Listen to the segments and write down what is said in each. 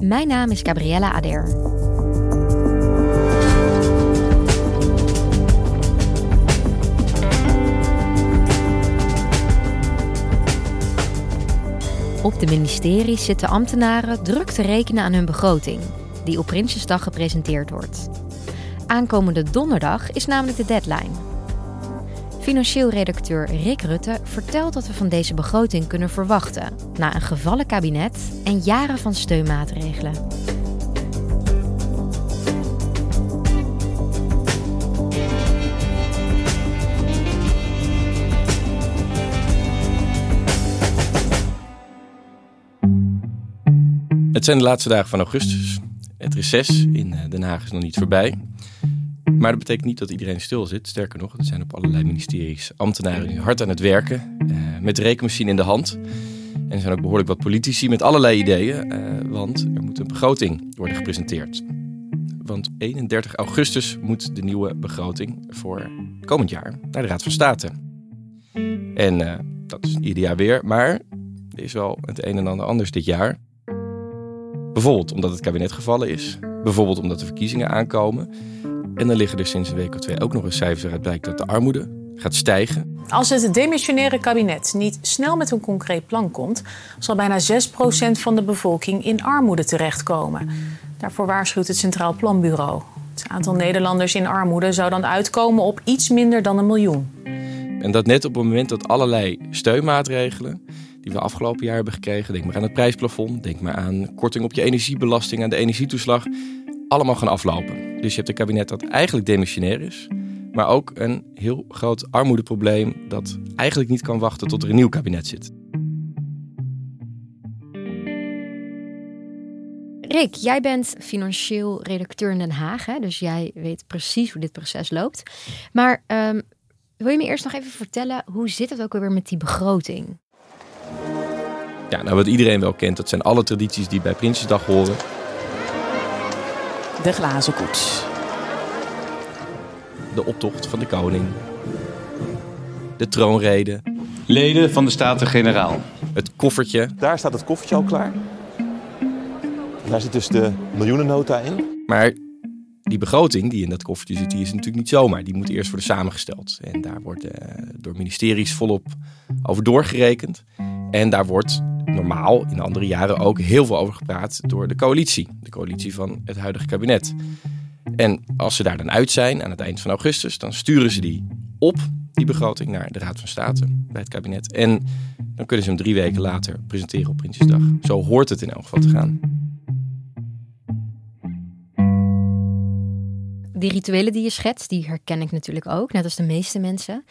Mijn naam is Gabriella Ader. Op de ministeries zitten ambtenaren druk te rekenen aan hun begroting, die op Prinsjesdag gepresenteerd wordt. Aankomende donderdag is namelijk de deadline. Financieel redacteur Rick Rutte vertelt wat we van deze begroting kunnen verwachten na een gevallen kabinet en jaren van steunmaatregelen. Het zijn de laatste dagen van augustus. Het reces in eh, Den Haag is nog niet voorbij. Maar dat betekent niet dat iedereen stil zit. Sterker nog, er zijn op allerlei ministeries ambtenaren nu hard aan het werken. Uh, met de rekenmachine in de hand. En er zijn ook behoorlijk wat politici met allerlei ideeën. Uh, want er moet een begroting worden gepresenteerd. Want 31 augustus moet de nieuwe begroting voor komend jaar naar de Raad van State. En uh, dat is ieder jaar weer. Maar er is wel het een en ander anders dit jaar. Bijvoorbeeld omdat het kabinet gevallen is. Bijvoorbeeld omdat de verkiezingen aankomen. En dan liggen er sinds een week of twee ook nog eens cijfers waaruit blijkt dat de armoede gaat stijgen. Als het demissionaire kabinet niet snel met een concreet plan komt, zal bijna 6% van de bevolking in armoede terechtkomen. Daarvoor waarschuwt het Centraal Planbureau. Het aantal Nederlanders in armoede zou dan uitkomen op iets minder dan een miljoen. En dat net op het moment dat allerlei steunmaatregelen die we afgelopen jaar hebben gekregen, denk maar aan het prijsplafond, denk maar aan korting op je energiebelasting, aan de energietoeslag, allemaal gaan aflopen. Dus je hebt een kabinet dat eigenlijk demissionair is, maar ook een heel groot armoedeprobleem dat eigenlijk niet kan wachten tot er een nieuw kabinet zit. Rick, jij bent financieel redacteur in Den Haag, hè? dus jij weet precies hoe dit proces loopt. Maar um, wil je me eerst nog even vertellen, hoe zit het ook alweer met die begroting? Ja, nou wat iedereen wel kent, dat zijn alle tradities die bij Prinsjesdag horen. De glazen koets. De optocht van de koning. De troonrede. Leden van de Staten-Generaal. Het koffertje. Daar staat het koffertje al klaar. Daar zit dus de miljoenennota in. Maar die begroting die in dat koffertje zit, die is natuurlijk niet zomaar. Die moet eerst worden samengesteld. En daar wordt uh, door ministeries volop over doorgerekend. En daar wordt normaal in andere jaren ook heel veel over gepraat door de coalitie. De coalitie van het huidige kabinet. En als ze daar dan uit zijn aan het eind van augustus, dan sturen ze die op, die begroting, naar de Raad van State bij het kabinet. En dan kunnen ze hem drie weken later presenteren op Prinsjesdag. Zo hoort het in elk geval te gaan. Die rituelen die je schetst, die herken ik natuurlijk ook, net als de meeste mensen.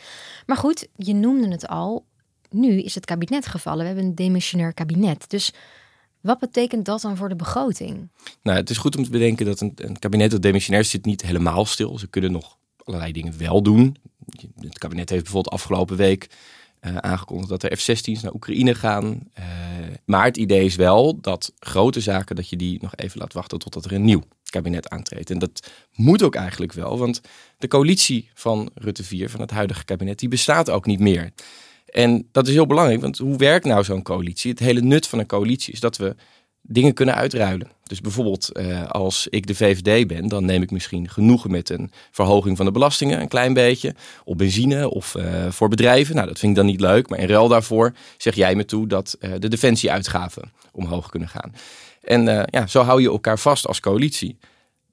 Maar goed, je noemde het al, nu is het kabinet gevallen. We hebben een demissionair kabinet. Dus wat betekent dat dan voor de begroting? Nou, het is goed om te bedenken dat een, een kabinet dat demissionair zit niet helemaal stil. Ze kunnen nog allerlei dingen wel doen. Het kabinet heeft bijvoorbeeld afgelopen week uh, aangekondigd dat er F-16's naar Oekraïne gaan. Uh, maar het idee is wel dat grote zaken, dat je die nog even laat wachten totdat er een nieuw kabinet aantreedt. En dat moet ook eigenlijk wel, want de coalitie van Rutte 4, van het huidige kabinet, die bestaat ook niet meer. En dat is heel belangrijk, want hoe werkt nou zo'n coalitie? Het hele nut van een coalitie is dat we dingen kunnen uitruilen. Dus bijvoorbeeld uh, als ik de VVD ben, dan neem ik misschien genoegen met een verhoging van de belastingen, een klein beetje, op benzine of uh, voor bedrijven. Nou, dat vind ik dan niet leuk, maar in ruil daarvoor zeg jij me toe dat uh, de defensieuitgaven omhoog kunnen gaan. En ja, zo hou je elkaar vast als coalitie.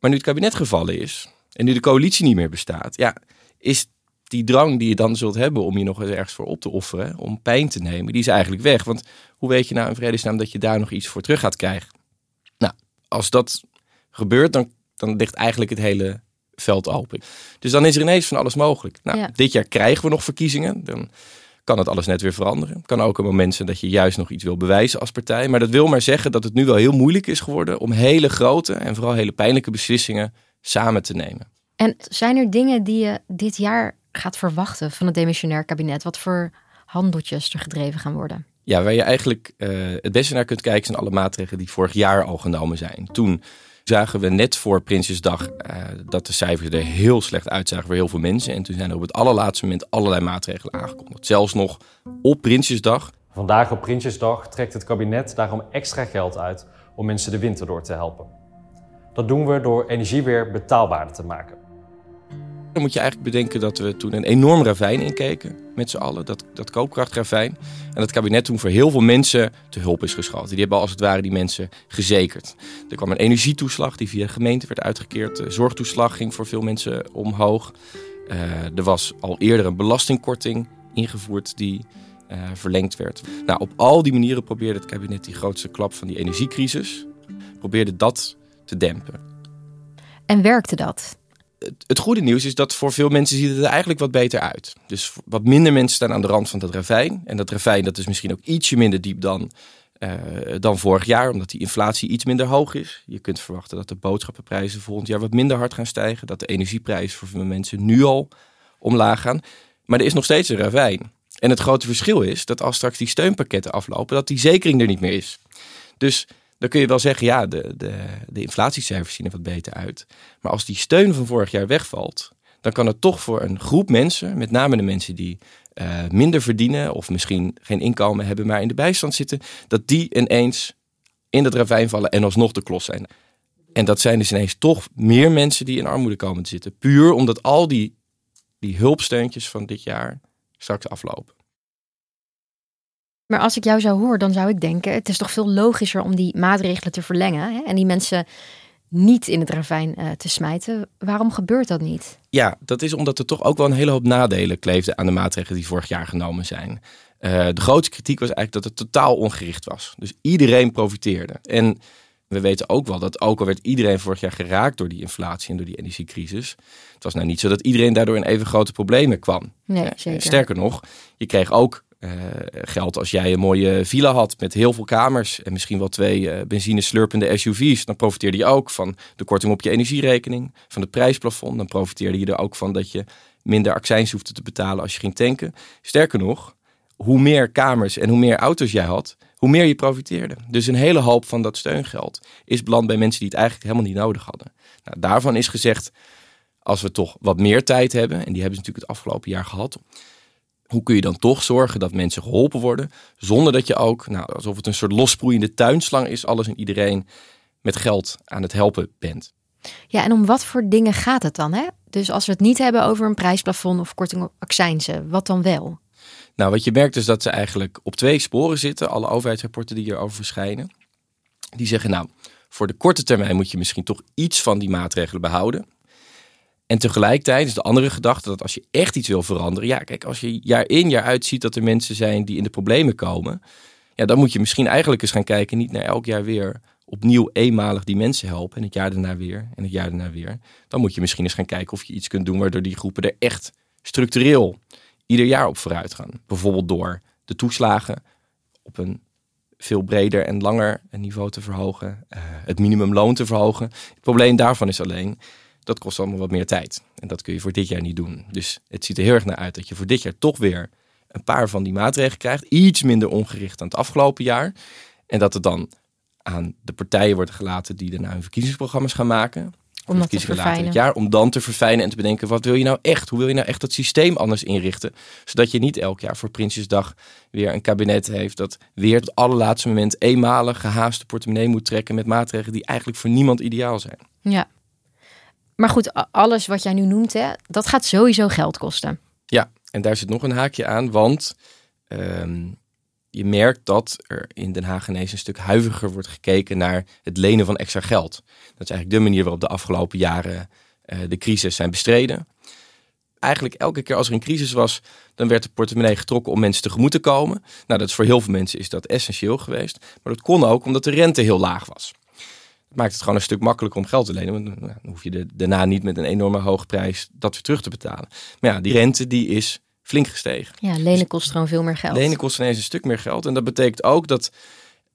Maar nu het kabinet gevallen is en nu de coalitie niet meer bestaat, ja, is die drang die je dan zult hebben om je nog eens ergens voor op te offeren, om pijn te nemen, die is eigenlijk weg. Want hoe weet je nou in vredesnaam dat je daar nog iets voor terug gaat krijgen? Nou, als dat gebeurt, dan, dan ligt eigenlijk het hele veld open. Dus dan is er ineens van alles mogelijk. Nou, Ja. dit jaar krijgen we nog verkiezingen. Dan kan het alles net weer veranderen. Kan ook een moment zijn dat je juist nog iets wil bewijzen als partij. Maar dat wil maar zeggen dat het nu wel heel moeilijk is geworden om hele grote en vooral hele pijnlijke beslissingen samen te nemen. En zijn er dingen die je dit jaar gaat verwachten van het demissionair kabinet? Wat voor handeltjes er gedreven gaan worden? Ja, waar je eigenlijk eh, het beste naar kunt kijken zijn alle maatregelen die vorig jaar al genomen zijn. Toen zagen we net voor Prinsjesdag eh, dat de cijfers er heel slecht uitzagen voor heel veel mensen. En toen zijn er op het allerlaatste moment allerlei maatregelen aangekondigd. Zelfs nog op Prinsjesdag. Vandaag op Prinsjesdag trekt het kabinet daarom extra geld uit om mensen de winter door te helpen. Dat doen we door energie weer betaalbaarder te maken. Dan moet je eigenlijk bedenken dat we toen een enorm ravijn inkeken met z'n allen. Dat, dat koopkrachtravijn. En dat kabinet toen voor heel veel mensen te hulp is geschoten. Die hebben als het ware die mensen gezekerd. Er kwam een energietoeslag die via de gemeente werd uitgekeerd. De zorgtoeslag ging voor veel mensen omhoog. Eh, er was al eerder een belastingkorting ingevoerd die eh, verlengd werd. Nou, op al die manieren probeerde het kabinet die grootste klap van die energiecrisis... probeerde dat te dempen En werkte dat? Het, goede nieuws is dat voor veel mensen ziet het er eigenlijk wat beter uit. Dus wat minder mensen staan aan de rand van dat ravijn. En dat ravijn dat is misschien ook ietsje minder diep dan, eh, dan vorig jaar, omdat die inflatie iets minder hoog is. Je kunt verwachten dat de boodschappenprijzen volgend jaar wat minder hard gaan stijgen. Dat de energieprijzen voor veel mensen nu al omlaag gaan. Maar er is nog steeds een ravijn. En het grote verschil is dat als straks die steunpakketten aflopen, dat die zekering er niet meer is. Dus dan kun je wel zeggen, ja, de, de, de inflatiecijfers zien er wat beter uit. Maar als die steun van vorig jaar wegvalt, dan kan het toch voor een groep mensen, met name de mensen die eh, minder verdienen of misschien geen inkomen hebben, maar in de bijstand zitten, dat die ineens in dat ravijn vallen en alsnog de klos zijn. En dat zijn dus ineens toch meer mensen die in armoede komen te zitten. Puur omdat al die, die hulpsteuntjes van dit jaar straks aflopen. Maar als ik jou zou horen, dan zou ik denken: het is toch veel logischer om die maatregelen te verlengen hè? en die mensen niet in het ravijn eh, te smijten. Waarom gebeurt dat niet? Ja, dat is omdat er toch ook wel een hele hoop nadelen kleefden aan de maatregelen die vorig jaar genomen zijn. Uh, de grootste kritiek was eigenlijk dat het totaal ongericht was. Dus iedereen profiteerde. En we weten ook wel dat ook al werd iedereen vorig jaar geraakt door die inflatie en door die energiecrisis. Het was nou niet zo dat iedereen daardoor in even grote problemen kwam. Nee, zeker. Sterker nog, je kreeg ook uh, geld als jij een mooie villa had met heel veel kamers en misschien wel twee uh, benzineslurpende SUV's. Dan profiteerde je ook van de korting op je energierekening, van het prijsplafond. Dan profiteerde je er ook van dat je minder accijns hoefde te betalen als je ging tanken. Sterker nog, hoe meer kamers en hoe meer auto's jij had, hoe meer je profiteerde. Dus een hele hoop van dat steungeld is beland bij mensen die het eigenlijk helemaal niet nodig hadden. Nou, daarvan is gezegd, als we toch wat meer tijd hebben, en die hebben ze natuurlijk het afgelopen jaar gehad, hoe kun je dan toch zorgen dat mensen geholpen worden, zonder dat je ook, nou, alsof het een soort lossproeiende tuinslang is, alles en iedereen met geld aan het helpen bent. Ja, en om wat voor dingen gaat het dan? Hè? Dus als we het niet hebben over een prijsplafond of korting op accijnzen, wat dan wel? Nou, wat je merkt is dat ze eigenlijk op twee sporen zitten, alle overheidsrapporten die hierover verschijnen. Die zeggen, nou, voor de korte termijn moet je misschien toch iets van die maatregelen behouden. En tegelijkertijd is de andere gedachte dat als je echt iets wil veranderen, ja, kijk, als je jaar in jaar uit ziet dat er mensen zijn die in de problemen komen, ja, dan moet je misschien eigenlijk eens gaan kijken, niet naar elk jaar weer opnieuw eenmalig die mensen helpen en het jaar daarna weer en het jaar daarna weer. Dan moet je misschien eens gaan kijken of je iets kunt doen waardoor die groepen er echt structureel ieder jaar op vooruit gaan. Bijvoorbeeld door de toeslagen op een veel breder en langer niveau te verhogen, uh, het minimumloon te verhogen. Het probleem daarvan is alleen, dat kost allemaal wat meer tijd. En dat kun je voor dit jaar niet doen. Dus het ziet er heel erg naar uit dat je voor dit jaar toch weer een paar van die maatregelen krijgt. Iets minder ongericht dan het afgelopen jaar. En dat het dan aan de partijen wordt gelaten die daarna hun verkiezingsprogramma's gaan maken. Om dat te verfijnen. Het jaar, om dan te verfijnen en te bedenken, wat wil je nou echt? Hoe wil je nou echt dat systeem anders inrichten? Zodat je niet elk jaar voor Prinsjesdag weer een kabinet heeft dat weer het allerlaatste moment eenmalig gehaaste portemonnee moet trekken met maatregelen die eigenlijk voor niemand ideaal zijn. Ja. Maar goed, alles wat jij nu noemt, hè, dat gaat sowieso geld kosten. Ja, en daar zit nog een haakje aan, want um, je merkt dat er in Den Haag ineens een stuk huiviger wordt gekeken naar het lenen van extra geld. Dat is eigenlijk de manier waarop de afgelopen jaren uh, de crisis zijn bestreden. Eigenlijk elke keer als er een crisis was, dan werd de portemonnee getrokken om mensen tegemoet te komen. Nou, dat is voor heel veel mensen is dat essentieel geweest. Maar dat kon ook omdat de rente heel laag was. Maakt het gewoon een stuk makkelijker om geld te lenen. Want nou, dan hoef je daarna niet met een enorme hoge prijs dat weer terug te betalen. Maar ja, die rente die is flink gestegen. Ja, lenen kost gewoon veel meer geld. Lenen kost ineens een stuk meer geld. En dat betekent ook dat,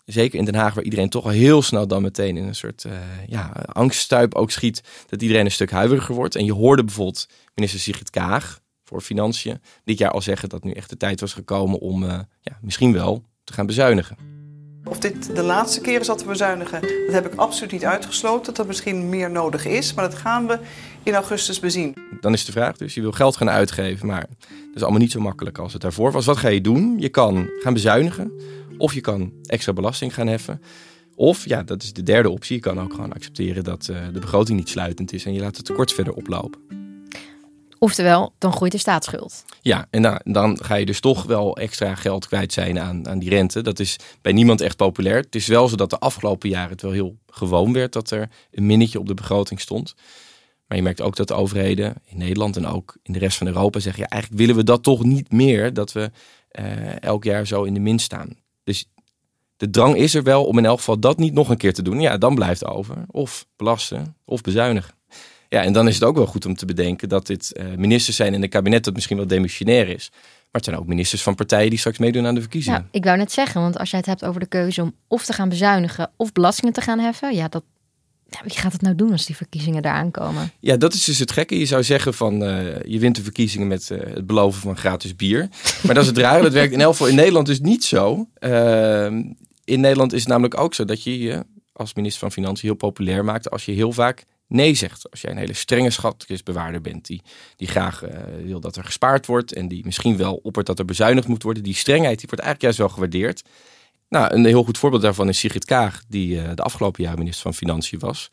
zeker in Den Haag, waar iedereen toch al heel snel dan meteen in een soort uh, ja, angststuip ook schiet, dat iedereen een stuk huiveriger wordt. En je hoorde bijvoorbeeld minister Sigrid Kaag voor Financiën dit jaar al zeggen dat nu echt de tijd was gekomen om uh, ja, misschien wel te gaan bezuinigen. Of dit de laatste keer is dat we bezuinigen, dat heb ik absoluut niet uitgesloten. Dat er misschien meer nodig is, maar dat gaan we in augustus bezien. Dan is de vraag dus, je wil geld gaan uitgeven, maar dat is allemaal niet zo makkelijk als het daarvoor was. Wat ga je doen? Je kan gaan bezuinigen, of je kan extra belasting gaan heffen. Of, ja, dat is de derde optie, je kan ook gewoon accepteren dat uh, de begroting niet sluitend is en je laat het tekort verder oplopen. Oftewel, dan groeit de staatsschuld. Ja, en dan, dan ga je dus toch wel extra geld kwijt zijn aan, aan die rente. Dat is bij niemand echt populair. Het is wel zo dat de afgelopen jaren het wel heel gewoon werd dat er een minnetje op de begroting stond. Maar je merkt ook dat de overheden in Nederland en ook in de rest van Europa zeggen: ja, eigenlijk willen we dat toch niet meer, dat we uh, elk jaar zo in de min staan. Dus de drang is er wel om in elk geval dat niet nog een keer te doen. Ja, dan blijft over. Of belasten of bezuinigen. Ja, en dan is het ook wel goed om te bedenken dat dit uh, ministers zijn in een kabinet dat misschien wel demissionair is. Maar het zijn ook ministers van partijen die straks meedoen aan de verkiezingen. Ja, ik wou net zeggen, want als jij het hebt over de keuze om of te gaan bezuinigen of belastingen te gaan heffen, ja, dat, ja, wie gaat het nou doen als die verkiezingen eraan komen? Ja, dat is dus het gekke. Je zou zeggen van uh, je wint de verkiezingen met uh, het beloven van gratis bier. Maar dat is het rare. Dat werkt in elk geval in Nederland dus niet zo. Uh, in Nederland is het namelijk ook zo dat je je als minister van Financiën heel populair maakt als je heel vaak nee zegt. Als jij een hele strenge schatkistbewaarder bent die, die graag uh, wil dat er gespaard wordt en die misschien wel oppert dat er bezuinigd moet worden. Die strengheid die wordt eigenlijk juist wel gewaardeerd. Nou, een heel goed voorbeeld daarvan is Sigrid Kaag, die uh, de afgelopen jaar minister van Financiën was.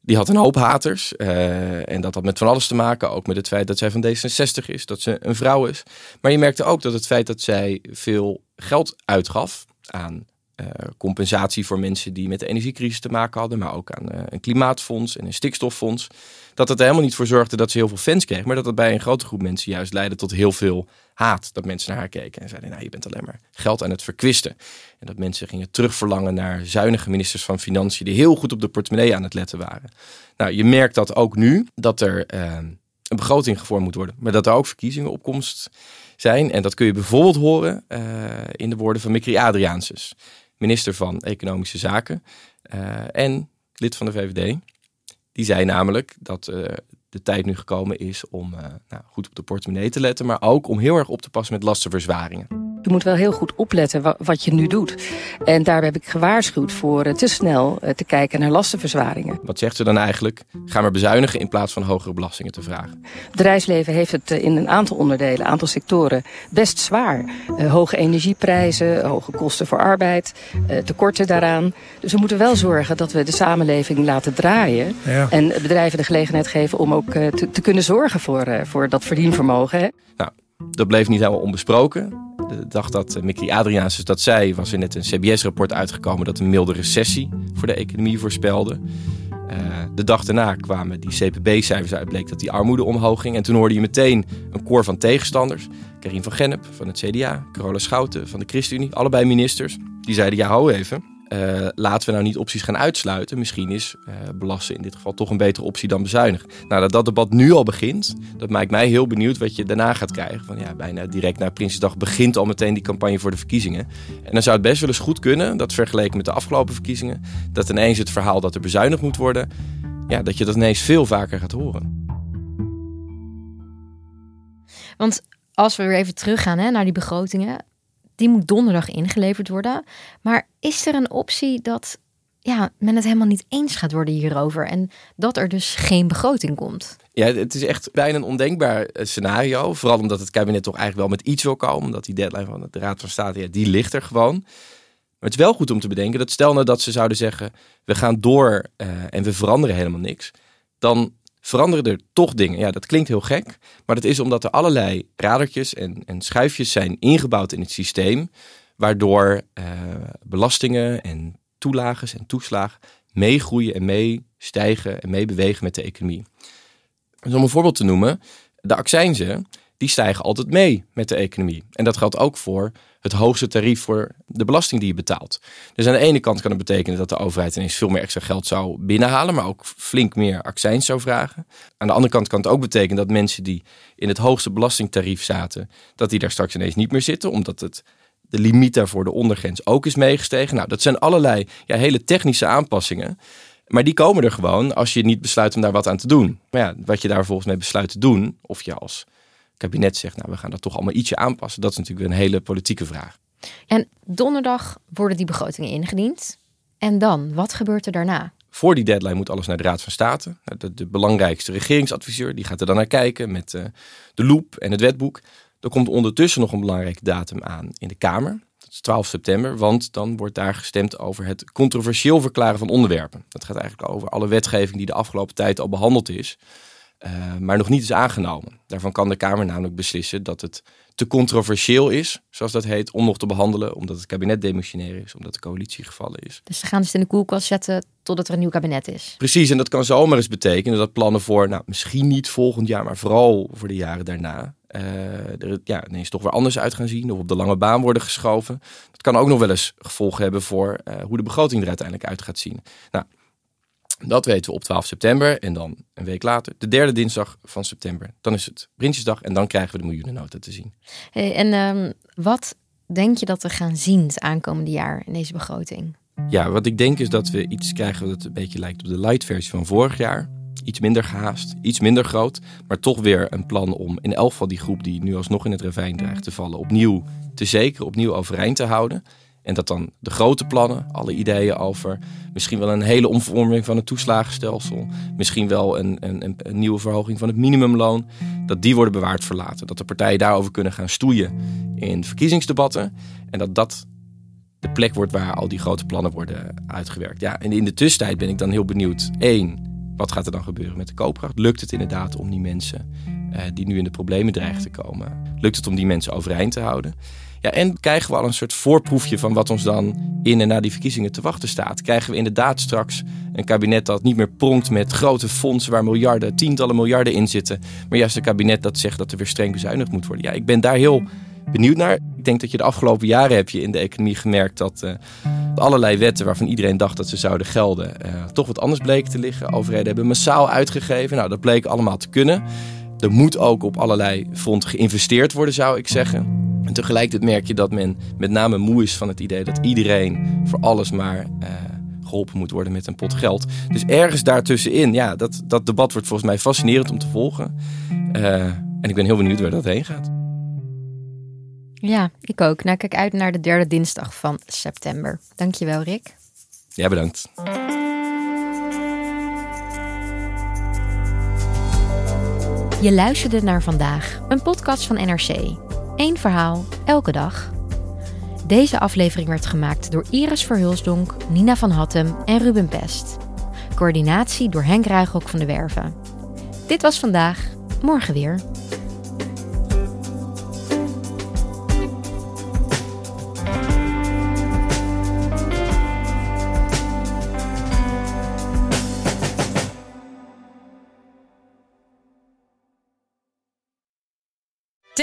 Die had een hoop haters. Uh, en dat had met van alles te maken. Ook met het feit dat zij van D66 is, dat ze een vrouw is. Maar je merkte ook dat het feit dat zij veel geld uitgaf aan compensatie voor mensen die met de energiecrisis te maken hadden, maar ook aan uh, een klimaatfonds en een stikstoffonds. Dat het er helemaal niet voor zorgde dat ze heel veel fans kreeg, maar dat het bij een grote groep mensen juist leidde tot heel veel haat. Dat mensen naar haar keken en zeiden: Nou, je bent alleen maar geld aan het verkwisten. En dat mensen gingen terugverlangen naar zuinige ministers van Financiën die heel goed op de portemonnee aan het letten waren. Nou, je merkt dat ook nu, dat er uh, een begroting gevormd moet worden, maar dat er ook verkiezingen opkomst zijn. En dat kun je bijvoorbeeld horen in de woorden van Mikri Adriaanses minister van Economische Zaken uh, en lid van de VVD. Die zei namelijk dat uh, de tijd nu gekomen is om uh, nou, goed op de portemonnee te letten, maar ook om heel erg op te passen met lastenverzwaringen. Je moet wel heel goed opletten wat je nu doet. En daar heb ik gewaarschuwd voor te snel te kijken naar lastenverzwaringen. Wat zegt ze dan eigenlijk? Ga maar bezuinigen in plaats van hogere belastingen te vragen. Het bedrijfsleven heeft het in een aantal onderdelen, een aantal sectoren best zwaar. Uh, hoge energieprijzen, hoge kosten voor arbeid, uh, tekorten daaraan. Dus we moeten wel zorgen dat we de samenleving laten draaien. Ja. En bedrijven de gelegenheid geven om ook uh, te, te, kunnen zorgen voor, voor dat verdienvermogen. Hè? Nou, dat bleef niet helemaal onbesproken. De dag dat Mickey Adriaanses dat zei, was er net een CBS-rapport uitgekomen dat een milde recessie voor de economie voorspelde. Uh, de dag daarna kwamen die CPB-cijfers uit, bleek dat die armoede omhoog ging. En toen hoorde je meteen een koor van tegenstanders. Karin van Gennep van het CDA, Carola Schouten van de ChristenUnie, allebei ministers. Die zeiden, ja, hou even. Uh, laten we nou niet opties gaan uitsluiten. Misschien is uh, belasten in dit geval toch een betere optie dan bezuinigen. Nou, dat dat debat nu al begint, dat maakt mij heel benieuwd wat je daarna gaat krijgen. Van ja, bijna direct na Prinsjesdag begint al meteen die campagne voor de verkiezingen. En dan zou het best wel eens goed kunnen, dat vergeleken met de afgelopen verkiezingen, dat ineens het verhaal dat er bezuinigd moet worden, ja, dat je dat ineens veel vaker gaat horen. Want als we weer even teruggaan hè, naar die begrotingen, die moet donderdag ingeleverd worden. Maar is er een optie dat ja, men het helemaal niet eens gaat worden hierover en dat er dus geen begroting komt? Ja, het is echt bijna een ondenkbaar scenario. Vooral omdat het kabinet toch eigenlijk wel met iets wil komen. Omdat die deadline van de Raad van State, ja, die ligt er gewoon. Maar het is wel goed om te bedenken dat stel nou dat ze zouden zeggen... we gaan door uh, en we veranderen helemaal niks... dan veranderen er toch dingen. Ja, dat klinkt heel gek, maar dat is omdat er allerlei radertjes en, en schuifjes zijn ingebouwd in het systeem, waardoor uh, belastingen en toelages en toeslagen meegroeien en meestijgen en meebewegen met de economie. Dus om een voorbeeld te noemen, de accijnzen die stijgen altijd mee met de economie. En dat geldt ook voor het hoogste tarief voor de belasting die je betaalt. Dus aan de ene kant kan het betekenen dat de overheid ineens veel meer extra geld zou binnenhalen, maar ook flink meer accijns zou vragen. Aan de andere kant kan het ook betekenen dat mensen die in het hoogste belastingtarief zaten, dat die daar straks ineens niet meer zitten, omdat het de limiet daarvoor, de ondergrens, ook is meegestegen. Nou, dat zijn allerlei ja, hele technische aanpassingen. Maar die komen er gewoon als je niet besluit om daar wat aan te doen. Maar ja, wat je daar volgens mee besluit te doen, of je als kabinet zegt, nou we gaan dat toch allemaal ietsje aanpassen, dat is natuurlijk een hele politieke vraag. En donderdag worden die begrotingen ingediend. En dan, wat gebeurt er daarna? Voor die deadline moet alles naar de Raad van State. De, de belangrijkste regeringsadviseur die gaat er dan naar kijken met uh, de loep en het wetboek. Er komt ondertussen nog een belangrijke datum aan in de Kamer. Dat is 12 september, want dan wordt daar gestemd over het controversieel verklaren van onderwerpen. Dat gaat eigenlijk over alle wetgeving die de afgelopen tijd al behandeld is. Uh, maar nog niet is aangenomen. Daarvan kan de Kamer namelijk beslissen dat het te controversieel is, zoals dat heet, om nog te behandelen, omdat het kabinet demissionair is, omdat de coalitie gevallen is. Dus ze gaan het in de koelkast zetten totdat er een nieuw kabinet is. Precies, en dat kan zomaar eens betekenen dat plannen voor, nou, misschien niet volgend jaar, maar vooral voor de jaren daarna, uh, er ja, ineens toch weer anders uit gaan zien of op de lange baan worden geschoven. Dat kan ook nog wel eens gevolgen hebben voor uh, hoe de begroting er uiteindelijk uit gaat zien. Nou, dat weten we op 12 september en dan een week later, de derde dinsdag van september. Dan is het Prinsjesdag en dan krijgen we de miljoenennota te zien. Hey, en um, wat denk je dat we gaan zien het aankomende jaar in deze begroting? Ja, wat ik denk is dat we iets krijgen dat een beetje lijkt op de light versie van vorig jaar. Iets minder gehaast, iets minder groot, maar toch weer een plan om in elk geval die groep die nu alsnog in het ravijn dreigt te vallen, opnieuw te zekeren, opnieuw overeind te houden. En dat dan de grote plannen, alle ideeën over misschien wel een hele omvorming van het toeslagenstelsel, misschien wel een, een, een, nieuwe verhoging van het minimumloon, dat die worden bewaard verlaten. Dat de partijen daarover kunnen gaan stoeien in verkiezingsdebatten en dat dat de plek wordt waar al die grote plannen worden uitgewerkt. Ja, en in de tussentijd ben ik dan heel benieuwd. Eén, wat gaat er dan gebeuren met de koopkracht? Lukt het inderdaad om die mensen die nu in de problemen dreigen te komen, lukt het om die mensen overeind te houden? Ja, en krijgen we al een soort voorproefje van wat ons dan in en na die verkiezingen te wachten staat. Krijgen we inderdaad straks een kabinet dat niet meer pronkt met grote fondsen waar miljarden, tientallen miljarden in zitten. Maar juist een kabinet dat zegt dat er weer streng bezuinigd moet worden. Ja, ik ben daar heel benieuwd naar. Ik denk dat je de afgelopen jaren heb je in de economie gemerkt dat uh, allerlei wetten waarvan iedereen dacht dat ze zouden gelden, uh, toch wat anders bleken te liggen. Overheden hebben massaal uitgegeven. Nou, dat bleek allemaal te kunnen. Er moet ook op allerlei fronten geïnvesteerd worden, zou ik zeggen. En tegelijkertijd merk je dat men met name moe is van het idee dat iedereen voor alles maar uh, geholpen moet worden met een pot geld. Dus ergens daartussenin, ja, dat, dat debat wordt volgens mij fascinerend om te volgen. Uh, en ik ben heel benieuwd waar dat heen gaat. Ja, ik ook. Nou, kijk uit naar de derde dinsdag van september. Dankjewel, Rick. Ja, bedankt. Je luisterde naar vandaag, een podcast van NRC. Eén verhaal, elke dag. Deze aflevering werd gemaakt door Iris Verhulsdonk, Nina van Hattem en Ruben Pest. Coördinatie door Henk Ruigrok van de Werven. Dit was vandaag, morgen weer.